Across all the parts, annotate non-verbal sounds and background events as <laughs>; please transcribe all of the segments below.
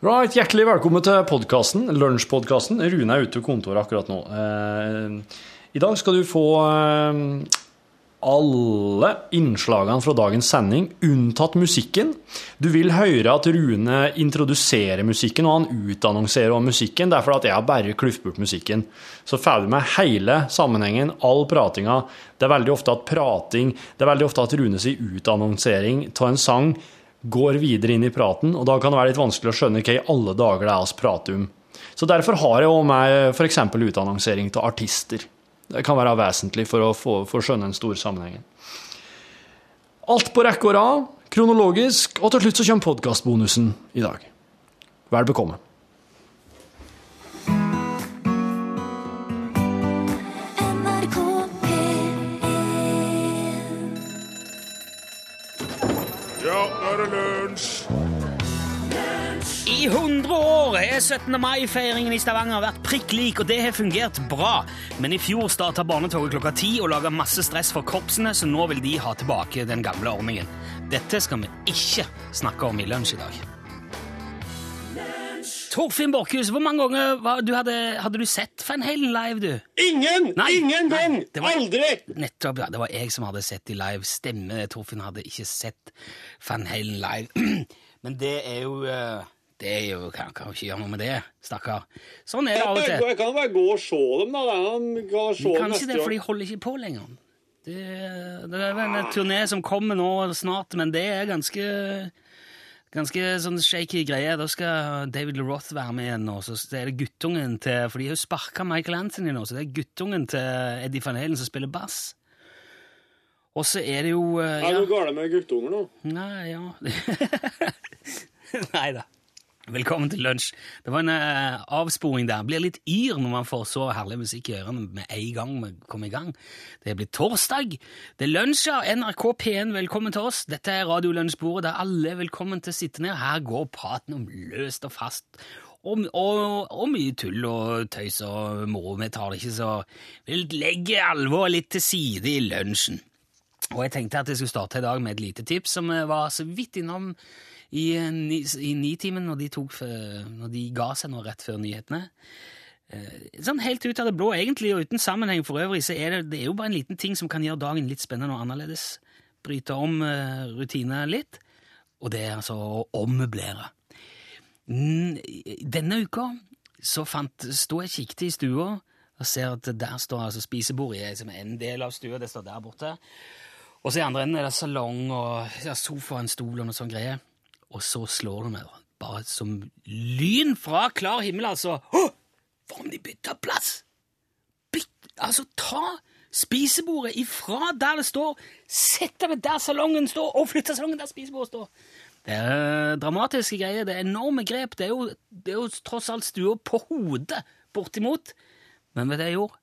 Right, hjertelig velkommen til podkasten, lunsjpodkasten. Rune er ute på kontoret akkurat nå. Eh, I dag skal du få eh, alle innslagene fra dagens sending, unntatt musikken. Du vil høre at Rune introduserer musikken, og han utannonserer om musikken. Det er fordi at jeg har bare kluft bort musikken. Så får du med hele sammenhengen, all pratinga. Det er veldig ofte at prating Det er veldig ofte at Rune sier utannonsering av en sang går videre inn i praten, og da kan det være litt vanskelig å skjønne hva i alle dager det er oss prater om. Så derfor har jeg òg med f.eks. utannonsering til artister. Det kan være vesentlig for å få, for skjønne den store sammenhengen. Alt på rekke og rad, kronologisk, og til slutt så kommer podkastbonusen i dag. Vel bekomme. I 100 år er 17. mai-feiringen i Stavanger vært prikk lik, og det har fungert bra. Men i fjor starta barnetoget klokka ti og laga masse stress for korpsene, så nå vil de ha tilbake den gamle ordningen. Dette skal vi ikke snakke om i lunsj i dag. Torfinn Borchhus, hvor mange ganger var, du hadde, hadde du sett Van Halen live, du? Ingen! Nei, Ingen gang! Aldri! Nettopp, ja. Det var jeg som hadde sett de live. Stemme det. Torfinn hadde ikke sett Van Halen live. <clears throat> Men det er jo eh, Det er jo Kan, kan ikke gjøre noe med det, stakkar. Sånn er det av og til. Jeg kan bare gå og se dem, da. Han kan se kan ikke det, for de holder ikke på lenger. Det, det er en turné som kommer nå snart, men det er ganske Ganske sånn shaky greie. Da skal David LeRoth være med igjen nå. Så er det guttungen til For de har jo sparka Michael Anthony nå, så det er guttungen til Eddie Van Halen som spiller bass. Og så er det jo eh, Er det du gale med guttungen nå? Nei, ja <laughs> Nei da. Velkommen til lunsj. Det var en uh, avsporing der. Blir litt yr når man får så herlig musikk i ørene med en gang vi kommer i gang. Det blir torsdag. Det er lunsj, ja. NRK P1, velkommen til oss. Dette er Radiolunsjbordet, der alle er velkommen til å sitte ned. Her går praten om løst og fast. Og, og, og mye tull og tøys og moro. Vi tar det ikke så Vi legger alvoret litt til side i lunsjen. Og jeg tenkte at jeg skulle starte i dag med et lite tips som var så vidt innom i, i, ni- i Nitimen når de, tok, når de ga seg nå rett før nyhetene. Eh, Sånn helt ut av det blå, egentlig, og uten sammenheng for øvrig, så er det, det er jo bare en liten ting som kan gjøre dagen litt spennende og annerledes. Bryte om uh, rutiner litt, og det er altså å ommøblere. Mm, Denne uka så fant, sto jeg kikket i stua og ser at der står altså spisebordet som er en del av stua, det står der borte. Og så i andre enden er det salong og ja, sofa en stol og noe sånt greier. Og så slår det meg, bare som lyn fra klar himmel, altså. Hva om de bytter plass? Byt, altså, ta spisebordet ifra der det står, sette det der salongen står, og flytte salongen der spisebordet står. Det er dramatiske greier, det er enorme grep. Det er jo, det er jo tross alt stua på hodet, bortimot. Men vet du hva jeg gjorde?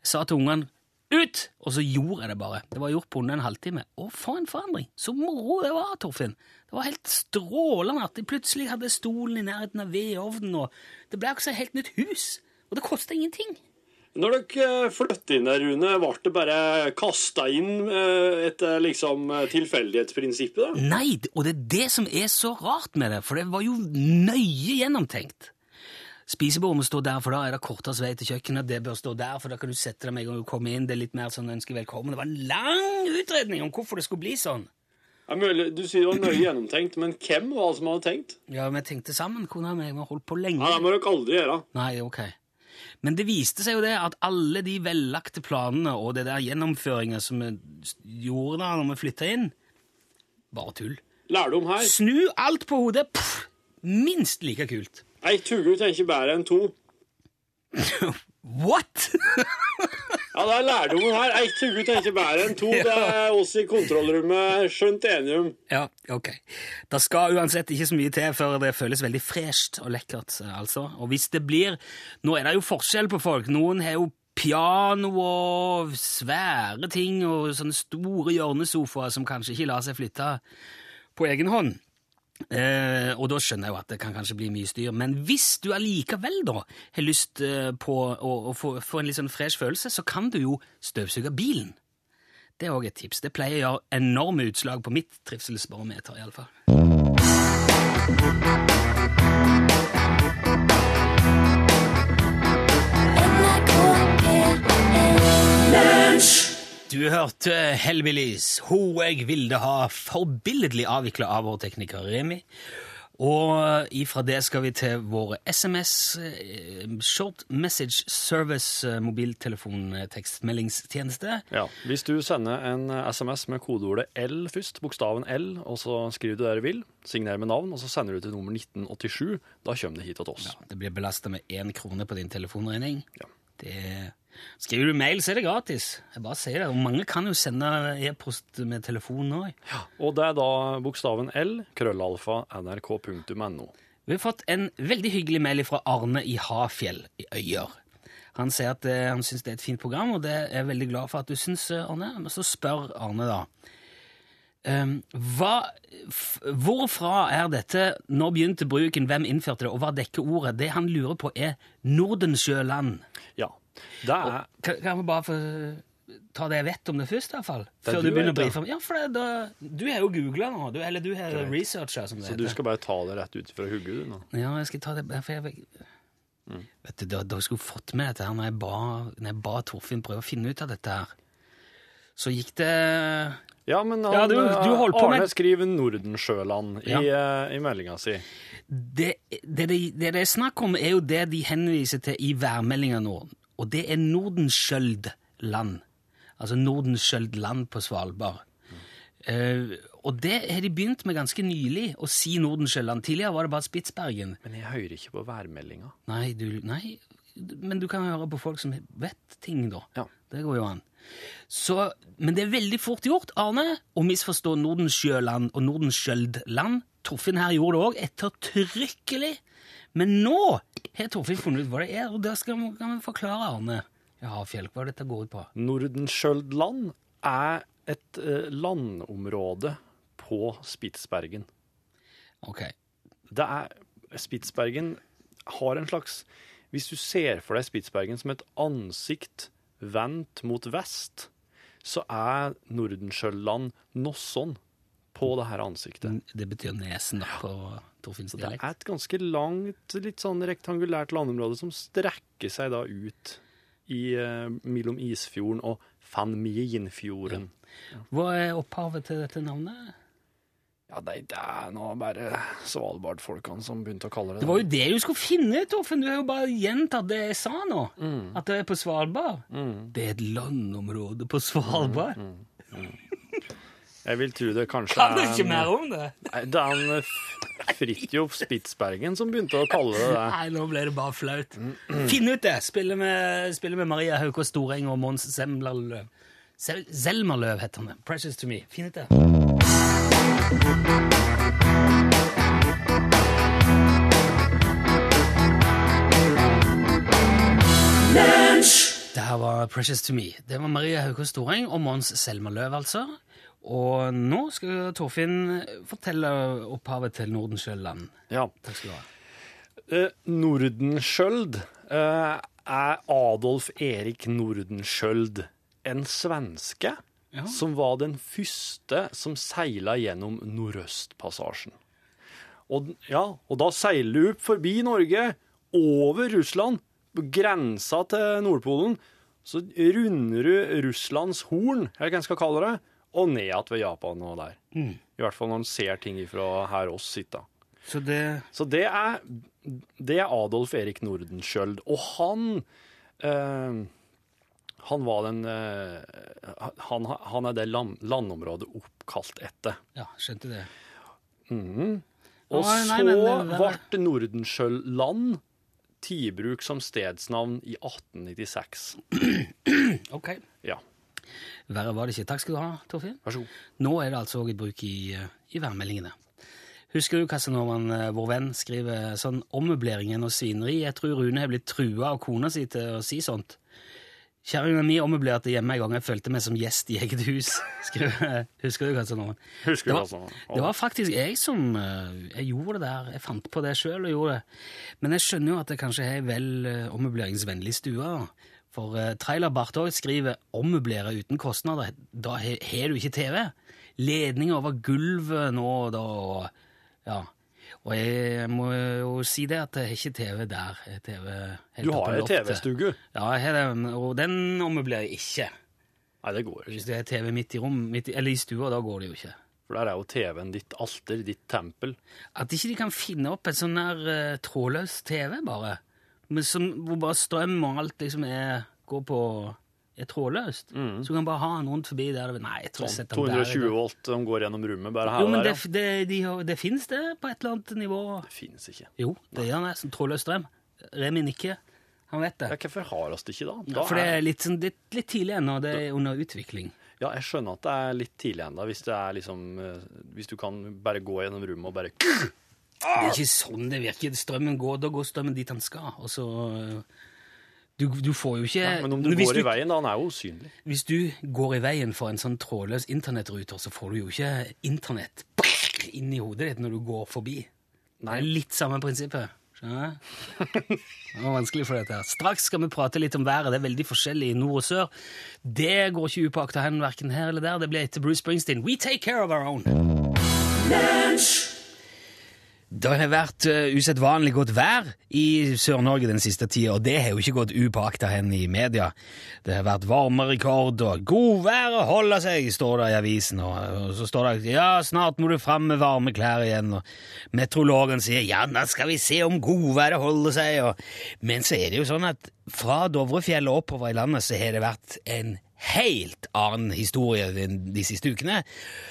Jeg sa til ungene ut! Og så gjorde jeg det bare. Det var gjort på under en halvtime. Å, for en forandring! Så moro det var, Torfinn. Det var helt strålende at de plutselig hadde stolen i nærheten av vedovnen, og det ble også et helt nytt hus. Og det kosta ingenting. Når dere flyttet inn der, Rune, ble det bare kasta inn eh, etter liksom eh, tilfeldighetsprinsippet? da? Nei, og det er det som er så rart med det, for det var jo nøye gjennomtenkt. Spisebordet må stå der, for da er det kortest vei til kjøkkenet. Det bør stå der, for da kan du sette deg med en gang du kommer inn. Det er litt mer sånn ønske velkommen. Det var en lang utredning om hvorfor det skulle bli sånn. Ja, mulig, du sier det var nøye gjennomtenkt, men hvem var det som hadde tenkt? Ja, vi tenkte sammen, kona og jeg. vi har holdt på lenge. Ja, Det må dere aldri gjøre. Nei, ok. Men det viste seg jo det at alle de vellagte planene og det der gjennomføringa som vi gjorde da når vi flytta inn, bare tull. Lærdom her. Snu alt på hodet! Pff, minst like kult. Ett hode tenker bedre enn to. <laughs> What?! <laughs> Ja, det er lærdommen her. Ett hode tenker bedre enn to. <laughs> Det er oss i kontrollrommet skjønt enige om. ja, ok. Det skal uansett ikke så mye til før det føles veldig fresht og lekkert, altså. Og hvis det blir Nå er det jo forskjell på folk. Noen har jo piano og svære ting og sånne store hjørnesofaer som kanskje ikke lar seg flytte på egen hånd. Eh, og da skjønner jeg jo at det kan kanskje bli mye styr. Men hvis du allikevel da har lyst eh, på å, å få, få en litt sånn fresh følelse, så kan du jo støvsuge bilen. Det er òg et tips. Det pleier å gjøre enorme utslag på mitt trivselsbarometer, iallfall. Hørte Hellbillies, Ho jeg ville ha, forbilledlig avvikla av vår tekniker Remi. Og ifra det skal vi til våre SMS, eh, Short Message Service, eh, mobiltelefontekstmeldingstjeneste. Ja, Hvis du sender en SMS med kodeordet L først, bokstaven L, og så skriver du det du vil, signer med navn, og så sender du til nummer 1987, da kommer det hit til oss. Ja, Det blir belasta med én krone på din telefonregning. Ja. Det... Skriver du mail, så er det gratis. Jeg bare sier det. Og mange kan jo sende e-post med telefon òg. Og det er da bokstaven L, krøllalfa, nrk.no. Vi har fått en veldig hyggelig mail fra Arne i Hafjell i Øyer. Han sier at eh, han syns det er et fint program, og det er jeg veldig glad for at du syns, eh, Arne. Men så spør Arne, da. Um, hva, hvorfra er dette? Når begynte bruken? Hvem innførte det? Og hva dekker ordet? Det han lurer på, er Nordensjøland. Ja. Er Kan, kan vi bare få ta det jeg vet om det først, i hvert fall? Før du du begynner å ja. brife om Ja, for det, da, du er jo googla nå. Du, eller du er researcher, som det Så du skal bare ta det rett ut fra hodet, du nå? Ja, jeg skal ta det for jeg, Mm. Vet du, da, skulle fått med dette her når jeg ba, når jeg ba Torfinn prøve å finne ut av dette her. Så gikk det Ja, men han, Ja, du- du holdt på med- Arne skriver Nordensjøland i, eh, i meldinga si. det, det, det, det det er snakk om, er jo det de henviser til i værmeldinga nå. Og det er Nordenskjøld-land. Altså Nordenskjøld-land på Svalbard. Eh, og det har de begynt med ganske nylig, å si Nordenskjøld-land. Tidligere var det bare Spitsbergen. Men jeg hører ikke på værmeldinga. Nei, du, nei, men du kan høre på folk som vet ting, da. Ja. Det går jo an. Så, men det er veldig fort gjort, Arne, å misforstå Nordenskjøland og Nordenskjøldland. Torfinn her gjorde det òg, ettertrykkelig. Men nå har Torfinn funnet ut hva det er, og da skal vi, kan vi forklare Arne ja, Fjell, hva dette går ut på. Nordenskjøldland er et eh, landområde på Spitsbergen. Ok. Det er Spitsbergen har en slags Hvis du ser for deg Spitsbergen som et ansikt vendt mot vest, så er Nordenskjøldland noe sånn på det her ansiktet. Det betyr nesen da, på Torfinns Det er et ganske langt, litt sånn rektangulært landområde som strekker seg da ut i, eh, mellom Isfjorden og Fanmienfjorden. Ja. Hva er opphavet til dette navnet? Ja, det, det er nå bare Svalbard-folkene som begynte å kalle det Det Det var jo det du skulle finne Torfinn. Du har jo bare gjentatt det jeg sa nå. Mm. At det er på Svalbard. Det er et landområde på Svalbard. Jeg vil tro det kanskje Kan du er ikke en- mer om det? Nei, Det er en Fridtjof Spitsbergen som begynte å kalle det det. Nei, nå ble det bare flaut. Finn ut det! Spille med, spille med Maria Haukås Storeng og Mons Semlerløv. Sel Selmerløv heter han. Precious to me. Finn ut det. Det her var Precious to me. Det var Maria Haukås Storeng og Mons Selmerløv, altså. Og nå skal Torfinn fortelle opphavet til Nordenskjøldland. Ja. Takk skal du ha. Eh, Nordenskjøld eh, er Adolf Erik Nordenskjøld, en svenske Ja. som var den første som seila gjennom Nordøstpassasjen. Og, ja, og da seiler du opp forbi Norge, over Russland, på grensa til Nordpolen, så runder du Russlands horn, eller hva en skal kalle det, og ned igjen ved Japan og der. I hvert fall når en ser ting fra her oss sitter. Så det Så det er, det er Adolf Erik Nordenskjøld. Og han eh, Han var den eh, han, han er det land, landområdet oppkalt etter. Ja, skjønte det. Og Nei, nei, så men ble Nordenskjøld land tidbruk som stedsnavn i 1896. <clears throat> Ok. Ja, Verre var det ikke. Takk skal du ha, Torfinn. vær så god. Nå er det altså også i bruk i, eh, i værmeldingene. Husker du Casanova, eh, vår venn, skriver sånn ommøbleringen og svineri? Jeg tror Rune har blitt trua av kona si til å si sånt. Kjerringa mi ommøblerte hjemme en gang jeg følte meg som gjest i eget hus. <laughs> skriver Husker du Casanova? Husker Det du var, altså? det var faktisk jeg som eh, jeg gjorde det der. Jeg fant på det sjøl og gjorde det. Men jeg skjønner jo at jeg kanskje har vel ommøbleringsvennlig stue. For uh, Trailer Bartholdt skriver 'ommøblere uten kostnader'. Da har du ikke TV. Ledning over gulvet nå og da. og- Ja. Og jeg må jo si det at jeg har ikke TV der. TV helt Du har jo. TV-stue. Ja, jeg har den, og den ommøblerer jeg ikke. Nei, det går ikke. Hvis det er TV midt i rom, midt i, eller i stua, da går det jo ikke. For der er jo TV-en ditt alter, ditt tempel. At ikke de kan finne opp en sånn der eh, trådløs TV, bare. Men som, hvor bare strøm og alt liksom er, går på er trådløst. Så du kan bare ha den rundt forbi der. Nei, jeg tror jeg Sånn setter 220 der. 220 volt som går gjennom rommet, bare her Jo, men der. det, ja. det, de, har- det finnes det på et eller annet nivå. Det finnes ikke. Jo, det gjør det. Sånn trådløs strøm. Remi nikker. Han vet det. Ja, hvorfor har oss det ikke da? Da for det er, litt, sånn, det litt tidlig ennå, det er under utvikling. ja, jeg skjønner at det er litt tidlig ennå, hvis liksom eh, Hvis du kan bare gå gjennom rommet og bare Det er ikke sånn det virker. Strømmen går, da går strømmen dit den skal. Og så øh, du, du får jo ikke ja, Men om du går i veien, da, han er jo usynlig. Hvis du går i veien for en sånn trådløs internettruter, så får du jo ikke internett inn i hodet ditt når du går forbi. Det er litt samme prinsippet. Skjønner du? Det var vanskelig for dette her. Straks skal vi prate litt om været. Det er veldig forskjellig i nord og sør. Det går ikke upåakta hen verken her eller der. Det blir etter Bruce Springsteen. We take care of our own. Det har vært uh, usedvanlig godt vær i Sør-Norge den siste tida, og det har jo ikke gått upåakta hen i media. Det har vært varmerekord, og godværet holder seg, står det i avisen. Og, så står det ja, snart må du fram med varme klær igjen. Og meteorologen sier ja, da skal vi se om godværet holder seg. Og, men så er det jo sånn at fra Dovrefjellet oppover i landet så har det vært en helt annen historie de, de siste ukene.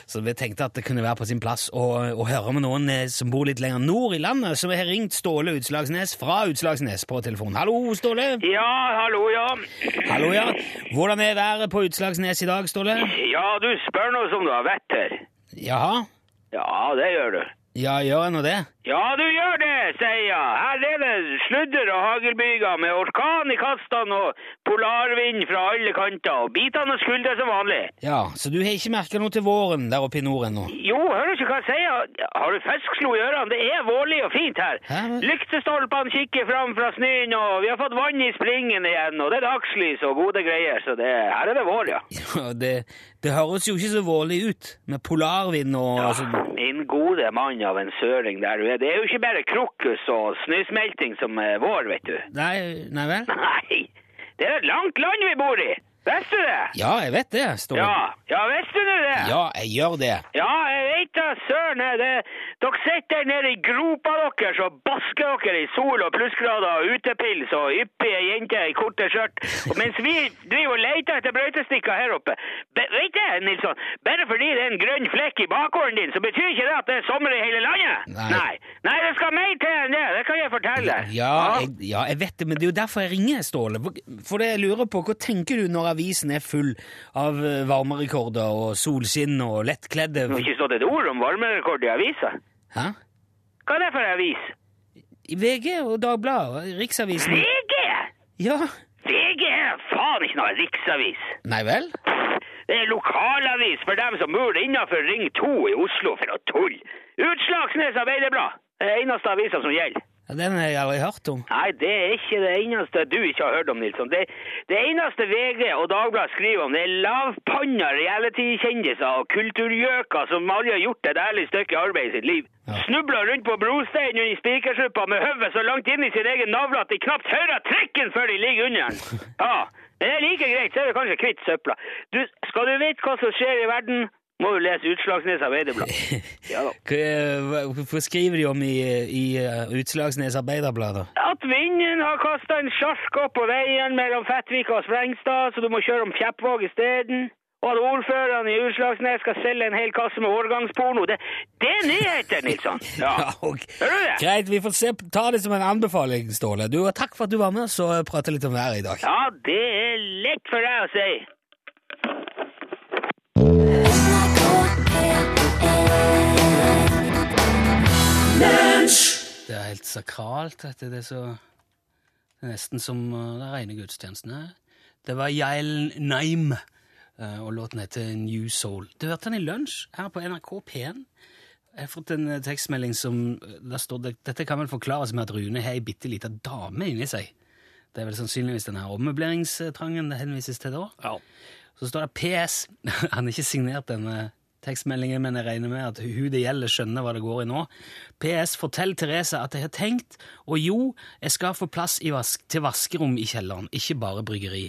Så vi tenkte at det kunne være på sin plass å, å høre med noen eh, som bor litt lenger nord i landet, som har ringt Ståle Utslagsnes fra Utslagsnes på telefonen. Hallo, Ståle. Ja, hallo, ja. Hallo, ja. Hvordan er været på Utslagsnes i dag, Ståle? Ja, du spør noe som du har vett her. Jaha? Ja, det gjør du. Ja, gjør jeg nå det? Ja, du gjør det, sier jeg. Her er det sludder og haglbyger med orkan i kastene og polarvind fra alle kanter, og bitene og skuldre som vanlig. Ja, så du har ikke merka noe til våren der oppe i nord ennå? Jo, hører du ikke hva jeg sier? Har du feskslo i ørene? Det er vårlig og fint her. Hæ? Lyktestolpene kikker fram fra snøen, og vi har fått vann i springen igjen, og det er dagslys og gode greier, så det, her er det vår, ja. <laughs> Det, det høres jo ikke så vårlig ut, med polarvind og Ja, altså, min gode mann av en søring der du er. Det er jo ikke bare krokus og snøsmelting som er vår, vet du. Nei, nei vel? <laughs> Nei, det er et langt land vi bor i. Visste du det? Ja, jeg vet det, Ståle. Ja, ja, visste du det? Ja, jeg gjør det. Ja, jeg vet da, søren. det- Dere sitter nede i gropa deres og basker dere i sol og plussgrader og utepils og yppige jenter i korte skjørt. Mens vi driver og leter etter brøytestikker her oppe. Be, vet du, Nilsson, bare fordi det er en grønn flekk i bakgården din, så betyr ikke det at det er sommer i hele landet. Nei. Nei, Nei det skal mer til enn det. Det kan jeg fortelle. Ja, jeg, ja, jeg vet det, men det er jo derfor jeg ringer, Ståle. For det jeg lurer på, hva tenker du når avisen er full av eh, varmerekorder og solskinn og lettkledde Det har ikke stått et ord om varmerekord i avisa. Hæ? Hva er det for avis? VG og Dagbladet Riksavisen VG! Ja. VG er faen ikke noe riksavis. Nei vel? Det er lokalavis for dem som bor innenfor Ring 2 i Oslo, for å tull. Utslagsnes Arbeiderblad. Det er eneste avisa som gjelder. Ja, Den har jeg aldri hørt om. Nei, det er ikke det eneste du ikke har hørt om, Nilsson. Det, det eneste VG og Dagbladet skriver om, det er lavpanna reality-kjendiser og kulturgjøker som aldri har gjort et ærlig stykke arbeid i sitt liv. Ja. Snubler rundt på brosteinen under spikersuppa med hodet så langt inn i sin egen navle at de knapt hører trikken før de ligger under den. <laughs> Ja, men det er like greit, så er det kanskje kvitt søpla. Du, skal du vite hva som skjer i verden, må jo lese Utslagsnes Arbeiderblad. <laughs> Ja da. Skriver de om i, i eh, Utslagsnes Arbeiderblad, da? At vinden har kasta en sjark opp på veien mellom Fettvika og Sprengstad, så du må kjøre om Kjeppvåg isteden. Og at ordføreren i Utslagsnes skal selge en hel kasse med årgangsporno. Det, det er nyheter, Nilsson! <laughs> Ja. ok. Hører du det? Greit, vi får se, ta det som en anbefaling, Ståle. Du, og Takk for at du var med oss og pratet litt om været i dag. Ja, det er lett for deg å si. Det er helt sakralt. Dette. Det er så det er nesten som uh, det er rene gudstjenestene. Det var Yael Naim, uh, og låten heter New Soul. Du hørte den i lunsj her på NRK P1. Jeg har fått en uh, tekstmelding som uh, der står det, Dette kan vel forklares med at Rune har ei bitte lita dame inni seg. Det er vel sannsynligvis denne her ommøbleringstrangen det henvises til da. Ja. Så står det PS. <laughs> Han har ikke signert denne tekstmeldingen, men jeg regner med at hun det gjelder, skjønner hva det går i nå. PS. Fortell Therese at jeg har tenkt, og jo, jeg skal få plass i vask til vaskerom i kjelleren, ikke bare bryggeri.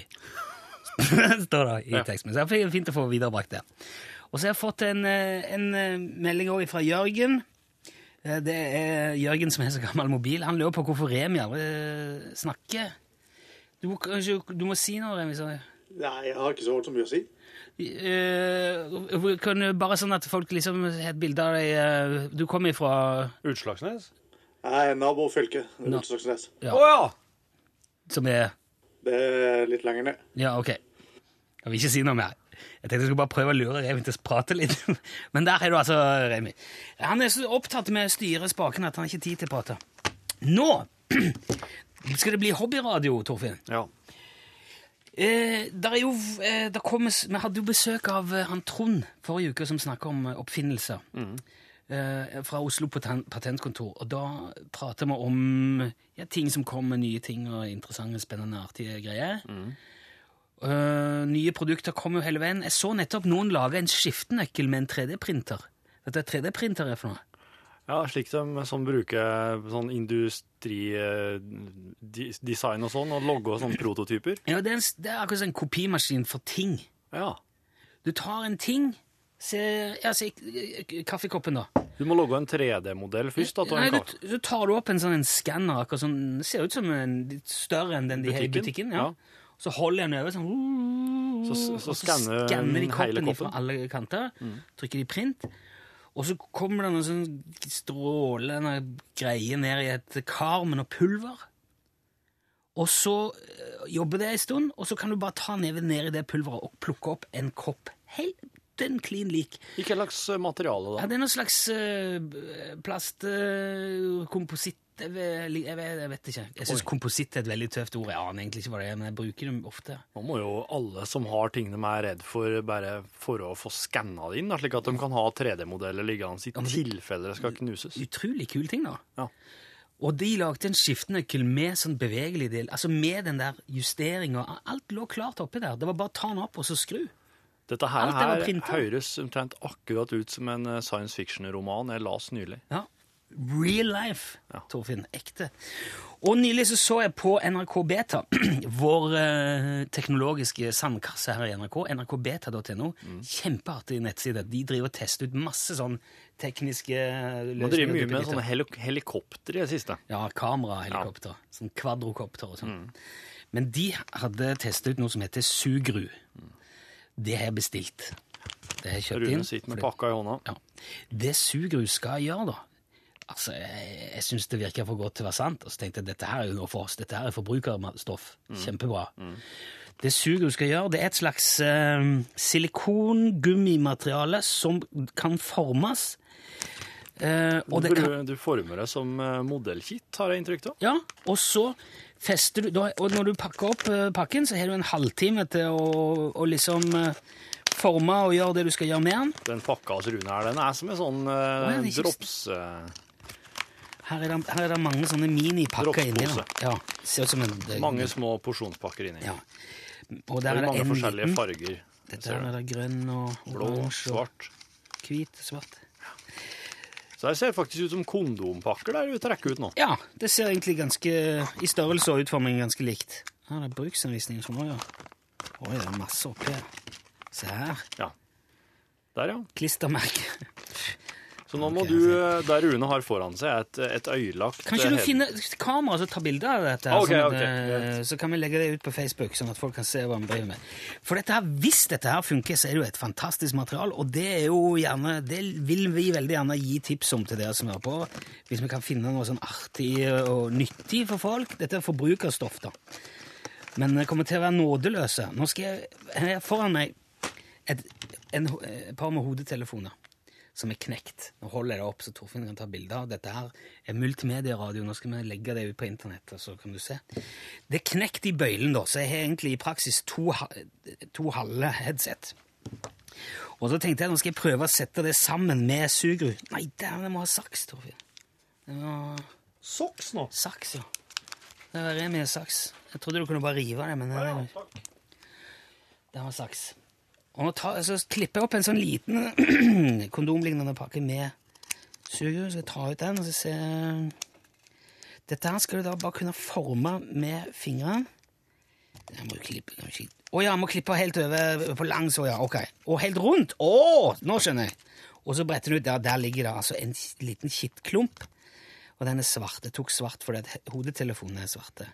<laughs> står det i tekstmeldingen. Så det er fint å få viderebrakt det. Og så har jeg fått en, eh, en eh, melding også fra Jørgen. Eh, Det er Jørgen som har så gammel mobil. Han lurer på hvorfor Remi aldri snakker. Du, du må si noe, Remi. Så. Nei, jeg har ikke så mye å si. Eh, kan du bare sånn at folk liksom har et bilde av deg eh, Du kommer fra Utslagsnes? Nei, nabofylket nabofylke. Nå. Utslagsnes. Ja. Oh, ja! Som er Det er litt lenger ned. Ja, ok. Jeg vil ikke si noe mer. Jeg tenkte jeg skulle bare prøve å lure Remi til å prate litt. <laughs> Men der er du altså, Remi. Han er så opptatt med å styre spaken at han har ikke tid til å prate. Nå <clears throat> skal det bli hobbyradio, Torfinn. ja. Eh, der er jo, eh, der kommer, vi hadde jo besøk av eh, han Trond forrige uke som snakket om eh, oppfinnelser. Eh, fra Oslo Paten- patentkontor. Og da prater vi om ja, ting som kommer, nye ting og interessante, spennende, artige greier. Eh, nye produkter kommer jo hele veien. Jeg så nettopp noen lage en skiftenøkkel med en 3D-printer. Vet du hva 3D-printer er for noe? Ja, slik de sånn bruker sånn industridesign og sånn, og logger sånne prototyper. Ja, det er, en, det er akkurat som en kopimaskin for ting. Ja. Du tar en ting Se, ja, se eh, kaffekoppen, da. Du må logge en 3D-modell først. Da, Nei, en du, så tar du opp en sånn en skanner, akkurat sånn, ser ut som en litt større enn den de har i Butikken? ja. Ja. Så holder jeg den over sånn, Så- så så skanner de koppen koppen. fra alle kanter, trykker de print, og så kommer det noen sånn strålende greier ned i et kar med noe pulver. Og så eh, jobber det en stund, og så kan du bare ta neven ned i det pulveret og plukke opp en kopp. Helt den klin lik. Ikke hva slags materiale, da? Ja, det er noe slags uh, plastkompositt jeg, vet- jeg, jeg vet ikke. Jeg syns kompositt er et veldig tøft ord. Jeg aner egentlig ikke hva det er, men jeg bruker dem ofte. Nå må jo alle som har ting de er redd for, bare for å få skanna det inn, da, slik at de kan ha 3D-modeller liggende i ja, tilfelle det skal knuses. Utrolig kul ting, da. Ja. Og de lagde en skiftenøkkel med sånn bevegelig del, altså med den der justeringa. Alt lå klart oppi der. Det var bare å ta den opp og så skru. Dette her, det her høres omtrent akkurat ut som en eh, science fiction-roman jeg las nylig. Ja. Real life, Ja. Torfinn. Ekte. Og nylig så, så jeg på NRK Beta, <clears throat> vår eh, teknologiske sandkasse her i NRK, nrkbeta.no. Kjempeartig nettside. De driver og tester ut masse sånn tekniske løsninger. Man driver mye med sånne helik helikopter i det siste. Ja, kamerahelikopter. Sånn kvadrokopter og sånn. Men de hadde testet ut noe som heter Sugru. Det har jeg bestilt. Det har jeg kjøpt inn. Rune sitter med pakka i hånda. ja. Det Sugru skal gjøre, da Altså, Jeg, jeg syns det virker for godt til å være sant. Og så tenkte jeg dette her er jo noe for oss. Dette her er forbrukerstoff. Kjempebra. Det Sugru skal gjøre, det er et slags eh, silikongummimateriale som kan formes. Eh, og det du, kan, du former det som eh, modellkit, har jeg inntrykk av. ja, og så fester du Og når du pakker opp eh, pakken, så har du en halvtime til å, å liksom eh, forme og gjøre det du skal gjøre med den. Den pakka hos Rune her, den er som en sånn uh, er drops... Her er det, her er det mange sånne minipakker inni. Ja, ser ut som en det- mange små porsjonspakker inni. Ja. Og Det der er er det mange forskjellige liten. farger. Dette er det grønn og Blå, oransje og hvit svart. Så det ser faktisk ut som kondompakker der du trekker ut nå. Ja, det ser egentlig ganske i størrelse og utforming ganske likt. Her er det bruksanvisninger som òg, ja. Oi, det er masse oppi her. Se her. Ja. Der, ja. Klistremerke. Så nå må okay, du, eh, der Rune har foran seg, et, et øyelagt Kan ikke du head- finne kamera og ta bilde av dette? Okay, Ok, sånn at, ok, eh, så kan vi legge det ut på Facebook, sånn at folk kan se hva vi driver med. For dette her, hvis dette her funker, så er det jo et fantastisk material, og det er jo gjerne, det vil vi veldig gjerne gi tips om til dere som hører på, hvis vi kan finne noe sånn artig og nyttig for folk. Dette er forbrukerstoff, da. Men det kommer til å være nådeløse. Nå skal jeg, Her foran meg et, en, et par med hodetelefoner som er knekt. Nå holder jeg det opp så Torfinn kan ta bilder. Dette her er multimedieradio. Nå skal vi legge det ut på internett, så kan du se. Det er knekt i bøylen, da, så jeg har egentlig i praksis to, to halve headset. Og så tenkte jeg nå skal jeg prøve å sette det sammen med sugerud. Nei, dæven, jeg må ha saks, Torfinn. Må Socks nå. saks, ja. Det var Remi saks. Jeg trodde du kunne bare rive det, men det, det var saks. Og nå tar, så klipper jeg opp en sånn liten <clears throat> kondomlignende pakke med sugerør. Skal jeg ta ut den og så se Dette her skal du da bare kunne forme med fingrene. Jeg må jo klippe kanskje Å ja, jeg må klippe helt over på langs Oh, ja. Ok. Og helt rundt. Å, nå skjønner jeg. Og så bretter du ut der. Der ligger det altså en liten kittklump. Og den er svart. Jeg tok svart fordi hodetelefonen er svarte.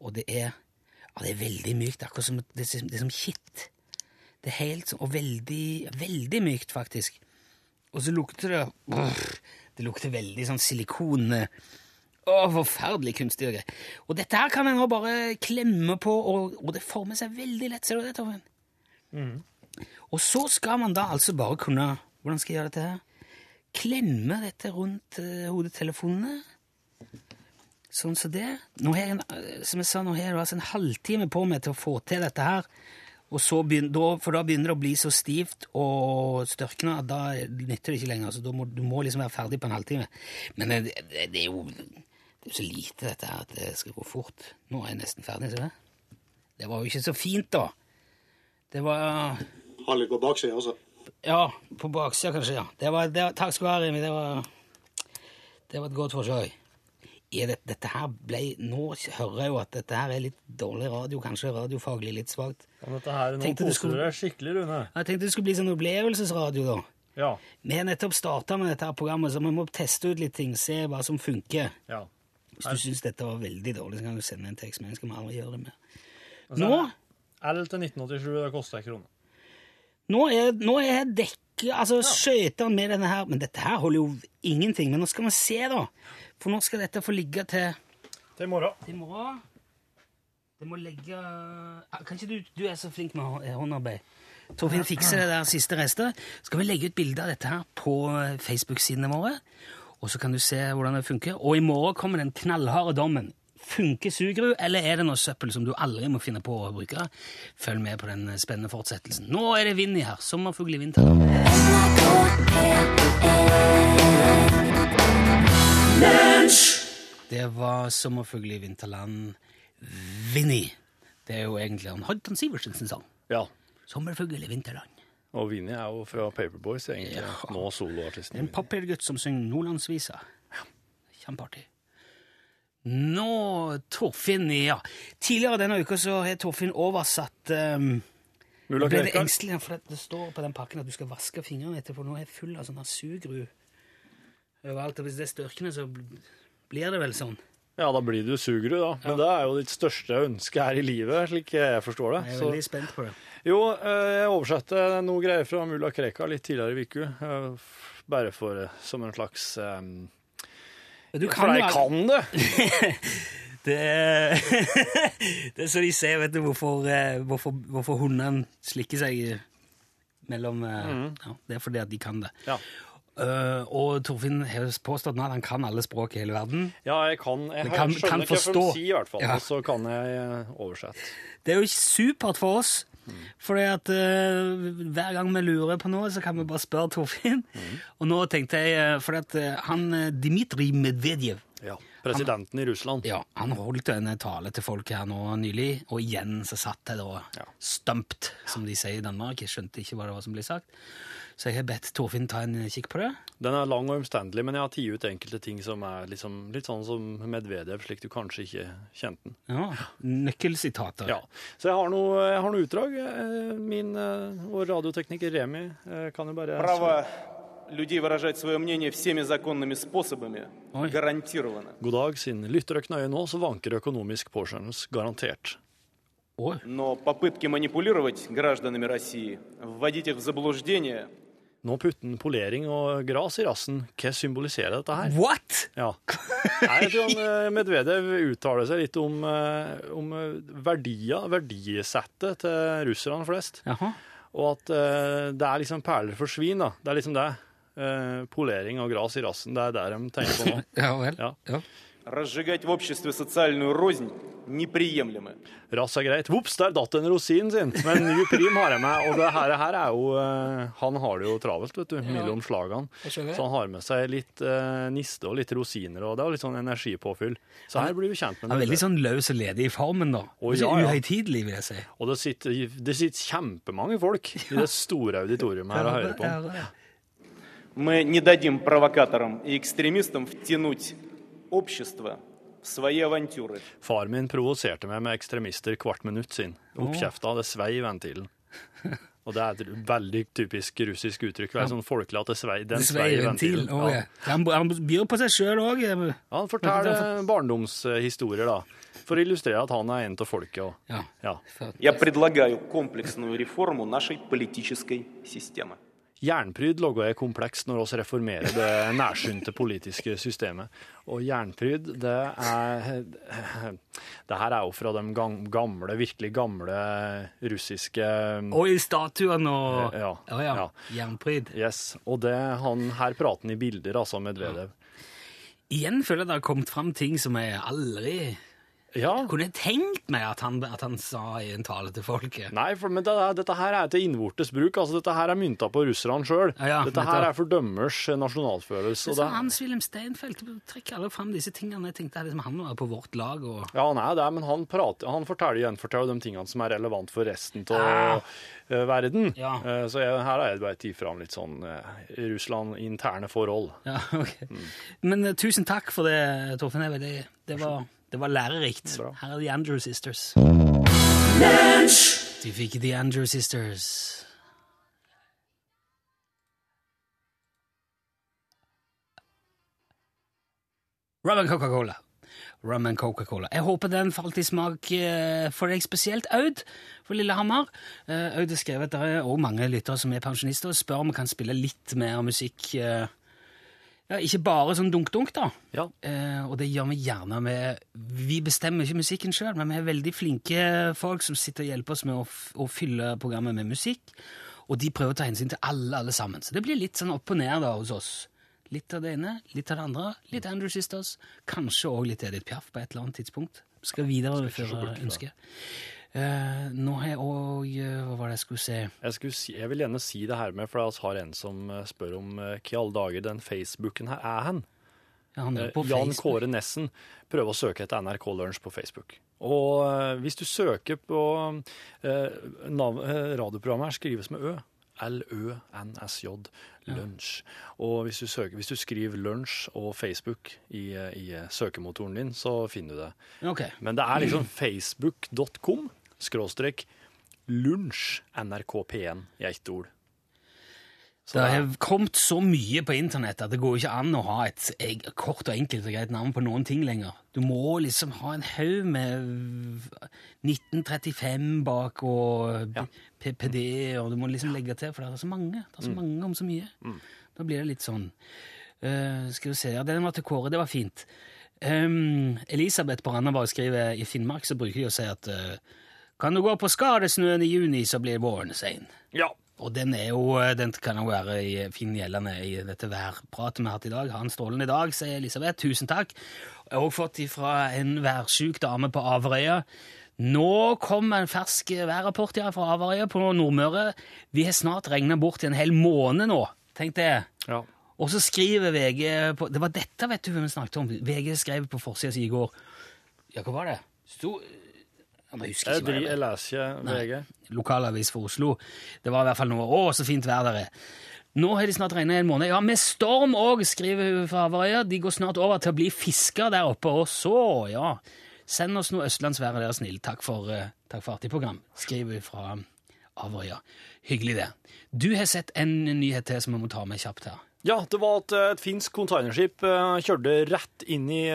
Og det er ja, det er veldig mykt. Akkurat som det, det er som kitt. Det er helt sånn, og veldig, veldig mykt, faktisk. Og så lukter det Brr, Det lukter veldig sånn silikon eh, Å, forferdelig kunstig og greier. Og dette her kan en nå bare klemme på, og, og det former seg veldig lett. Ser du det, Torfinn? Og så skal man da altså bare kunne Hvordan skal jeg gjøre dette her? Klemme dette rundt uh, hodetelefonene. Sånn som det. Nå har jeg, en, eh, som jeg sa, nå har jeg altså en halvtime på meg til å få til dette her. Og så begyn- da, for da begynner det å bli så stivt og størkna at da nytter det ikke lenger. Så da må, du må liksom være ferdig på en halvtime. Men det, det, det er jo det er så lite dette her at det skal gå fort. Nå er jeg nesten ferdig. ser du det? Det var jo ikke så fint, da. Det var Har litt på baksida også. Ja, på baksida kanskje, ja. Det var, det var, takk skal du ha, Remi. Det var, det var et godt forsøk. Er det, dette her ble, Nå hører jeg jo at dette her er litt dårlig radio, kanskje radiofaglig litt svakt. Dette her, nå Tenkte du skulle- deg skikkelig, Rune. Jeg tenkte det skulle bli sånn opplevelsesradio, da. Ja. Vi har nettopp starta med dette her programmet, så vi må teste ut litt ting, se hva som funker. ja. Hvis du syns dette var veldig dårlig, så kan du sende en tekstmelding. Skal vi aldri gjøre det mer. Altså, Nå L til 1987, det koster en krone. Nå er, nå er dekket, altså skøytene med denne her, men dette her holder jo ingenting. Men nå skal vi se, da. For nå skal dette få ligge til Til i morgen. i morgen. Det må ligge Ah, Kan ikke du Du er så flink med håndarbeid. Torfinn fikser det der siste restet. Skal vi legge ut bilde av dette her på eh, Facebook-sidene våre? Og så kan du se hvordan det funker. Og i morgen kommer den knallharde dommen. Funker sugerud, eller er det noe søppel som du aldri må finne på å bruke? Følg med på den eh, spennende fortsettelsen. Nå er det vind i her. Sommerfugl i vinter. Det var Sommerfugl i vinterland. Vinni. Det er jo egentlig han Hoddan Sivertsen sin sang. Ja. Sommerfugl i vinterland. Og Vinni er jo fra Paperboys, egentlig. Nå soloartisten. En papirgutt som synger nordlandsvisa. Ja. Kjempeartig. Nå, Torfinn Ja, tidligere denne uka så har Torfinn oversatt um, Mulla Krekar. ble litt engstelig, for det står på den pakken at du skal vaske fingrene etterpå. Nå er jeg full av sånne sugru overalt. Og hvis det er størkner, så blir det vel sånn. Ja, da blir du sugerud, da. Men det er jo ditt største ønske her i livet, slik jeg forstår det. Jeg er Så, veldig spent på det. jo, eh, jeg oversatte noe greier fra Mulla Krekar litt tidligere i uka. eh, Bare for eh, som en slags um, Du For jeg kan det! <laughs> Det er, <laughs> det er så de ser, vet du, hvorfor, hvorfor, hvorfor hundene slikker seg mellom mm. ja, Det er fordi at de kan det. Ja. Eh, og Torfinn har påstått at han kan alle språk i hele verden. Ja, jeg kan Jeg, Men kan- skjønner kan ikke hva forstå. de sier, i hvert fall. Ja. Og så kan jeg eh, oversette. Det er jo supert for oss. Fordi at uh, hver gang vi lurer på noe, så kan vi bare spørre Torfinn. Og nå tenkte jeg uh, Fordi at han Dmitrij Medvedev Ja. Presidenten han, i Russland. Ja, han holdt en tale til folk her nå nylig, og igjen så satt jeg da ja. stumpt, som de sier i Danmark. Jeg skjønte ikke hva det var som ble sagt. Så jeg har bedt Torfinn ta en kikk på det. Den er lang og omstendelig, men jeg har tatt ut enkelte ting som er liksom, litt sånn som Medvedev, slik du kanskje ikke kjente den. Ja, Nøkkelsitater. Ja. Så jeg har noe, jeg har noe utdrag. Eh, min, eh, og radioteknikker Remi eh, kan jo bare Bravo людей выражать свое мнение всеми законными способами Ой. гарантировано. God dag, siden lytter dere nøye nå, så vanker økonomisk påskjønnelse garantert. Oi. Но попытки манипулировать гражданами России, вводить их в заблуждение, Nå putter han polering og gras i rassen. Hva symboliserer dette her? What?! Ja. Nei, jeg tror han, eh, Medvedev uttaler seg litt om, eh, om eh, verdier, verdisettet til russerne flest. Jaha. Og at eh, det er liksom perler for svin, da. Det er liksom det. Eh, polering og gras i rassen, det er der de tenker på nå. <laughs> Ja vel. Ja. Ja. разжигать в обществе социальную рознь неприемлемо. Rass er greit. Vops, der datt en rosin sin. Men ny prim har jeg med. Og det her, her er jo eh, Han har det jo travelt, vet du, mellom slagene. Jeg skjønner. Så han har med seg litt eh, niste og litt rosiner, og det er jo litt sånn energipåfyll. Så her blir vi kjent med Han er veldig det. sånn løs og ledig i formen, da. Å, Ikke ja, ja. uhøytidelig, vil jeg si. Og det sitter, det sitter kjempemange folk i det store auditoriumet her og hører på. Ja, ja. Мы не дадим провокаторам и экстремистам втянуть общество в свои авантюры. Far min provoserte meg med ekstremister hvert minutt sin. Oppkjefta, det svei i ventilen. <laughs> Og det er et veldig typisk russisk uttrykk. Det er sånn folkelig at det svei, den Det svei i sveier ventil. ventilen. Å, ja. Han, han byr på seg sjøl òg. Ja, han forteller barndomshistorier, da. For å illustrere at han er en av folket. Og, Ja. ja. Я предлагаю комплексную реформу нашей политической системы. Jernpryd logger jeg komplekst når vi reformerer det nærsynte politiske systemet. Og jernpryd, det er Det her er jo fra de gamle, virkelig gamle russiske Og i statuen og Ja, ja. ja. Jernpryd. Yes. Og det, han her prater han i bilder, altså, Medvedev. Igjen føler jeg det har kommet fram ting som jeg aldri Ja. kunne tenkt meg at han, at han sa i en tale til folket. Nei, for, men det, dette her er til innvortes bruk. altså Dette her er mynta på russerne sjøl. Ja, ja, dette her er for dømmers nasjonalfølelse. Det Hans-Wilhelm Steinfeld trekker alle fram disse tingene. Jeg tenkte at liksom, han var på vårt lag. og... ja, han er det, men han, prater, han forteller gjenforteller de tingene som er relevant for resten av Ah. verden. Ja. Eh, så jeg, her har jeg bare tatt fram litt sånn eh, Russland-interne forhold. Ja, <laughs> ok. Men eh, tusen takk for det, Torfinn Eve. Det, det, var, det var lærerikt. Bra. Her er The Andrew Sisters. Du fikk The Andrew Sisters. Rum and Coca-Cola. Rum and Coca-Cola. Jeg håper den falt i smak eh, for deg spesielt, Aud, for Lillehammer. Eh, Aud har skrevet at det er også mange lyttere som er pensjonister, og spør om vi kan spille litt mer musikk. Ja, ikke bare sånn dunk-dunk, da. Ja. Eh, og det gjør vi gjerne med Vi bestemmer ikke musikken sjøl, men vi er veldig flinke folk som sitter og hjelper oss med å, å fylle programmet med musikk. Og de prøver å ta hensyn til alle, alle sammen. Så det blir litt sånn opp og ned da hos oss. Litt av det ene, litt av det andre. Litt Andrew Sisters. Kanskje òg litt Edith Piaf på et eller annet tidspunkt. Skal videreføre ønsket. Eh, nå har jeg òg Hva var det jeg skulle si? Jeg, skulle si, jeg vil gjerne si det her med, for vi har en som eh, spør om eh, hva i alle dager den Facebooken her er hen. Ja, han er Eh, på Jan Facebook. Kåre Nessen prøver å søke etter NRK Lunsj på Facebook. Og eh, hvis du søker på eh, nav eh, Radioprogrammet her skrives med Ø. L-Ø-N-S-J. Lunsj. Og hvis du, søker, hvis du skriver lunsj og Facebook i, eh, i eh, søkemotoren din, så finner du det. Okay. Men det er liksom facebook.com skråstrek lunsj NRK P1 i ett ord. Så Det har kommet så mye på internett at det går ikke an å ha et kort og enkelt og greit navn på noen ting lenger. Du må liksom ha en haug med 1935 bak og Ja. PPD, og du må liksom legge til, for det er så mange. Det er så mange om så mye. Da blir det litt sånn Uh, Skal vi se Ja, den var til Kåre. Det var fint. Um, Elisabeth på Randaberg skriver i Finnmark så bruker de å si at eh, kan du gå på skadesnøen i juni, så blir våren sein. Ja. Og den jo, den kan jo være i, fin gjeldende i dette værpratet vi har hatt i dag. Ha en strålende dag, sier Elisabeth. Tusen takk. Jeg har også fått fra en værsjuk dame på Averøya. Nå kom en fersk værrapport her fra Averøya på Nordmøre. Vi har snart regna bort i en hel måned nå, tenkte jeg. ja. Og så skriver VG på, Det var dette vet du vi snakket om. VG skrev på forsida si i går. Ja, hva var det? Sto, ja, men jeg husker ikke hva jeg leser ikke VG. Lokalavis for Oslo. Det var i hvert fall noe Å, så fint vær der er. Nå har de snart regna en måned. Ja, med storm òg, skriver hun fra Averøya. De går snart over til å bli fisker der oppe. Og så, ja Send oss noe østlandsvær, er dere snill. Takk for, uh, takk for artig program, skriver hun fra Averøya. Hyggelig, det. Du har sett en nyhet til som vi må ta med kjapt her. Ja, det var at eh, et finsk containerskip eh, kjørte rett inn i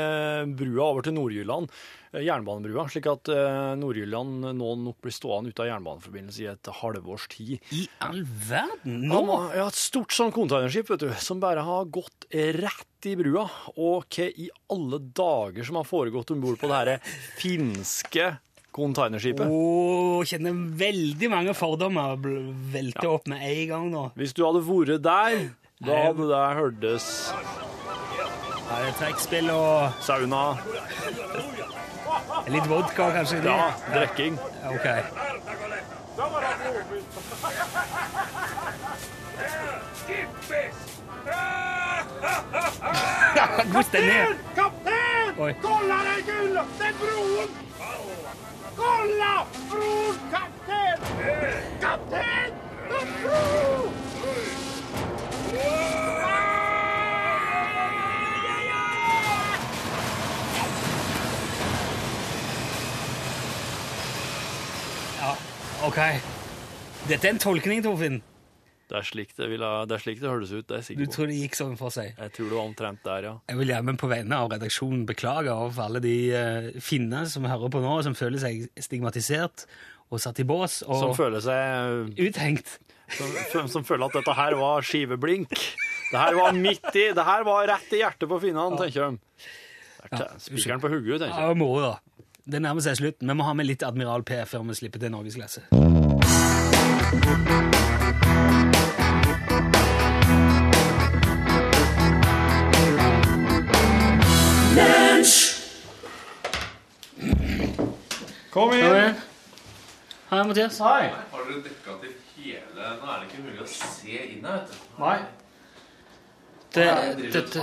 brua over til Nord-Jylland, jernbanebrua, slik at eh, Nord-Jylland nå nok blir stående ute av jernbaneforbindelse i et halvårs tid. I all verden! Nå? Ja, et stort sånn containerskip, vet du, som bare har gått rett i brua. Og hva i alle dager som har foregått om bord på det her finske containerskipet? Oh, kjenner veldig mange fordommer velte velte opp med en gang nå. Hvis du hadde vært der, da hadde det hørtes Her er trekkspill og sauna, litt vodka, kanskje? ja, drikking. Ok. God stemning. Kapten! Kolla den Det Den broen! Kolla! Broen, kapten! Kapten! Den bron! Ok. Dette er en tolkning, Torfinn. Det er slik det, ville, det, er slik det høres ut, det er jeg Du sikker på. tror det gikk sånn for seg? Jeg tror det var omtrent der, ja. Jeg vil gjerne på vegne av redaksjonen beklage overfor alle de uh, finne som hører på nå, som føler seg stigmatisert og satt i bås og Som føler seg uthengt. som, som føler at dette her var skiveblink. Det her var midt i, det her var rett i hjertet på finnene, tenker de. Er Spikeren på hodet, tenker jeg. Ja, moro, da. Det nærmer seg slutten. Vi må ha med litt Admiral P før vi slipper til norgesklasse. Kom Kom inn! Hei, Mathias. Hei. Har dere dekka til hele Nå er det ikke mulig å se inn her, vet du. Nei. Det, Jeg dette,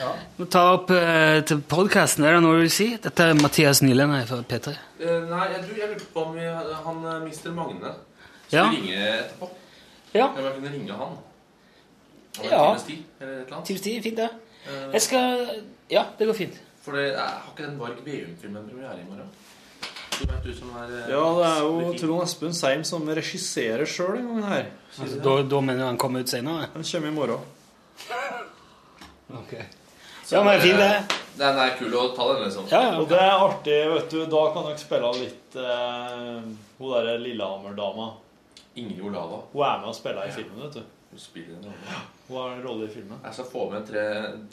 ja. ta opp uh, til podkasten. Er det noe du vil si? Dette er Mathias Nyland her fra P3. Uh, Nei, jeg tror jeg lurte på om vi, han mister Mr. Magne skulle Ja. ringe etterpå. Ja. Jeg kunne ringe han. Om Ja. times tid, eller et eller annet. Times tid, fint det. Eh, Jeg skal Ja, det går fint. For det er, har ikke den Varg Veum-filmen premiere i morgen? Du vet du som er eh, Ja, det er jo. Trond Espen Seim som regisserer sjøl en gang her. Altså, da, da mener du han kommer ut senere? Han kommer i morgen. Ja, men fint det. Den er kul å ta den, liksom. Ja, ja. Og det er artig, vet du. Da kan dere spille litt eh, Hun derre Lillehammer-dama. Ingrid Olava. Hun er med og spiller i filmen, vet du. Hun spiller en rolle. Hun har en rolle i filmen. Jeg skal få med tre,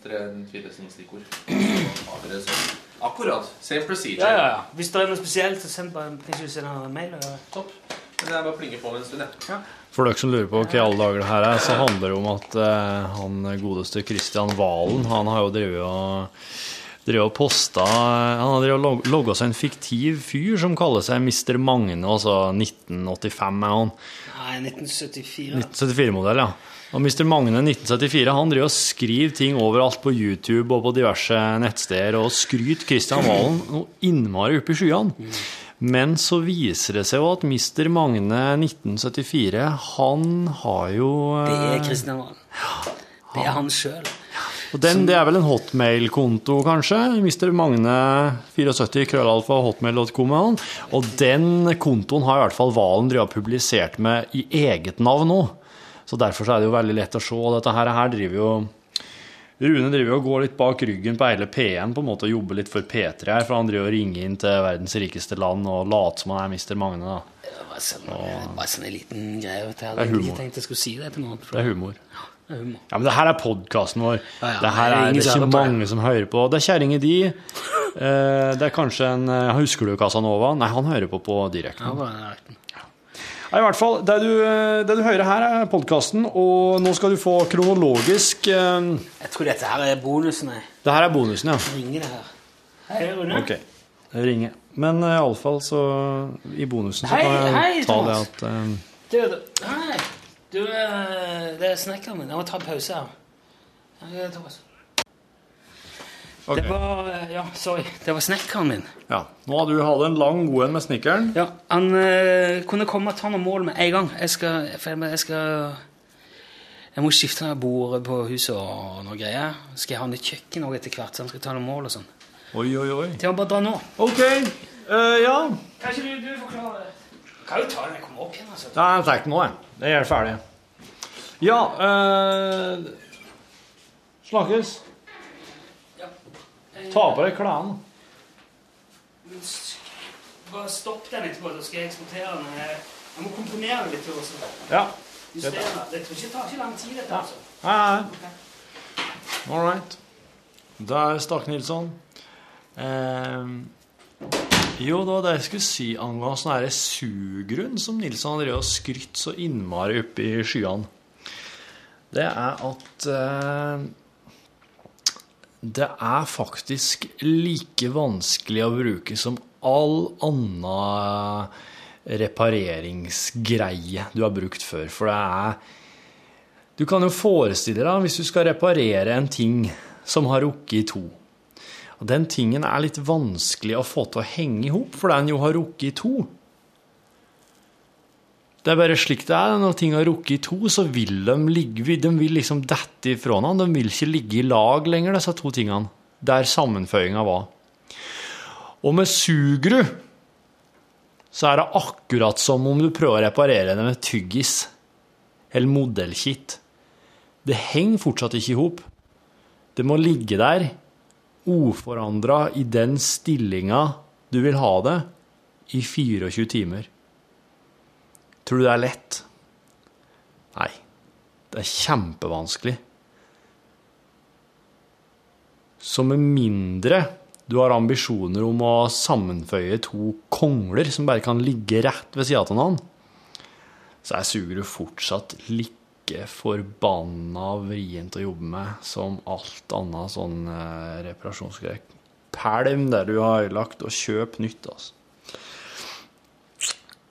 tre fire stikkord. Så. Akkurat. Same procedure. Ja, ja, ja. Hvis det er noe spesielt, så send bare en mail. Eller? Topp. Men jeg bare plinger på med en stund, jeg. For dere som lurer på hva i alle dager det her er, så handler det om at eh, han godeste Kristian Valen, han har jo drevet og drevet og posta Han har drevet og log- logga seg en fiktiv fyr som kaller seg Mr. Magne, altså 1985 er han. Nei, 1974. 1974-modell, ja. Og Mr. Magne 1974 han driver og skriver ting overalt på YouTube og på diverse nettsteder og skryter Kristian Valen noe innmari opp i skyene. Men så viser det seg jo at Mr. Magne 1974, han har jo Det er eh, Kristian Valen. Det er han sjøl. og den, Det er vel en hotmail-konto, kanskje? Mr. Magne 74 krøllalfa hotmail.com. Og den kontoen har i hvert fall Valen drevet publisert med i eget navn nå. Så derfor så er det jo veldig lett å se. Og dette her, her driver jo Rune driver og går litt bak ryggen på hele P1 på en måte og jobber litt for P3 her, for han driver og ringer inn til verdens rikeste land og later som han er Mr. Magne. da. Det var sånn, bare sånn en liten greie. vet. Jeg hadde ikke tenkt jeg skulle si det til noen. Det er humor. det er humor. Ja, men det her er podkasten vår. Ja, ja, det her er det er ikke på mange som hører på. Det er kjerringa di. Eh, det er kanskje en eh, Husker du Casanova? Nei, han hører på på direkten. Ja, bare den Ja, I hvert fall, det du, eh, det du hører her, er podkasten, og nå skal du få kronologisk eh, Jeg tror dette her er bonusen. Jeg Det her er bonusen, ja. ringer det her. Hei, Rune. Ok. ringer. Men uh, iallfall så I bonusen så Hei, kan jeg hei, ta det at eh, Du, du, hei. Du, eh, det er snekkeren min. Jeg må ta en pause her. Hei, Thomas. Ok. Det var Ja, sorry. Det var snekkeren min. Ja. Nå har du hatt en lang god en med snekkeren. Ja, Han uh, kunne komme og ta noen mål med en gang. Jeg skal jeg, jeg skal Jeg må skifte når jeg bor på huset og noe greier. Skal jeg ha nytt kjøkken òg etter hvert, så han skal ta noen mål og sånn. Oi, oi, oi. Det var bare dra nå. OK. Uh, ja. Kan ikke du, du forklare Kan jo ta den jeg kommer opp igjen, altså. Nei, jeg tar ikke nå, jeg. Det er ferdig. Ja uh, Snakkes. Eh, Ta på deg klærne. Bare stopp den etterpå, så skal jeg eksportere den. Jeg jeg må komponere den litt. Også. Ja. Justere. Det tar ikke lang tid, dette. altså. Nei, nei. All right. Der stakk Nilsson. Eh, jo, det var det jeg skulle si angående sånn sugrunn som Nilsson har drevet og skrytt så innmari opp i skyene. Det er at eh, det er faktisk like vanskelig å bruke som all annen repareringsgreie du har brukt før. For det er Du kan jo forestille deg hvis du skal reparere en ting som har rukket i to. Og den tingen er litt vanskelig å få til å henge i hop, for den jo har rukket i to. Det er bare slik det er. Når ting har rukket i to, så vil de ligge De vil liksom dette ifra hverandre. De vil ikke ligge i lag lenger, disse to tingene. Der sammenføyinga var. Og med Sugru så er det akkurat som om du prøver å reparere det med tyggis eller modellkitt. Det henger fortsatt ikke i hop. Det må ligge der, uforandra i den stillinga du vil ha det, i 24 timer. Tror du det er lett? Nei. Det er kjempevanskelig. Så med mindre du har ambisjoner om å sammenføye to kongler som bare kan ligge rett ved sida av hverandre, så er sugerud fortsatt like forbanna vrient å jobbe med som alt annet sånn eh, reparasjonsgreier. Pælm det du har ødelagt, og kjøp nytt, altså.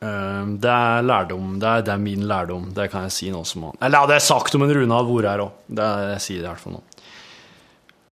Eh, Det er lærdom. Det er, det er min lærdom. Det kan jeg si nå som han Eller ja, det er sagt om en Rune hadde vært her òg. Jeg sier det i hvert fall nå.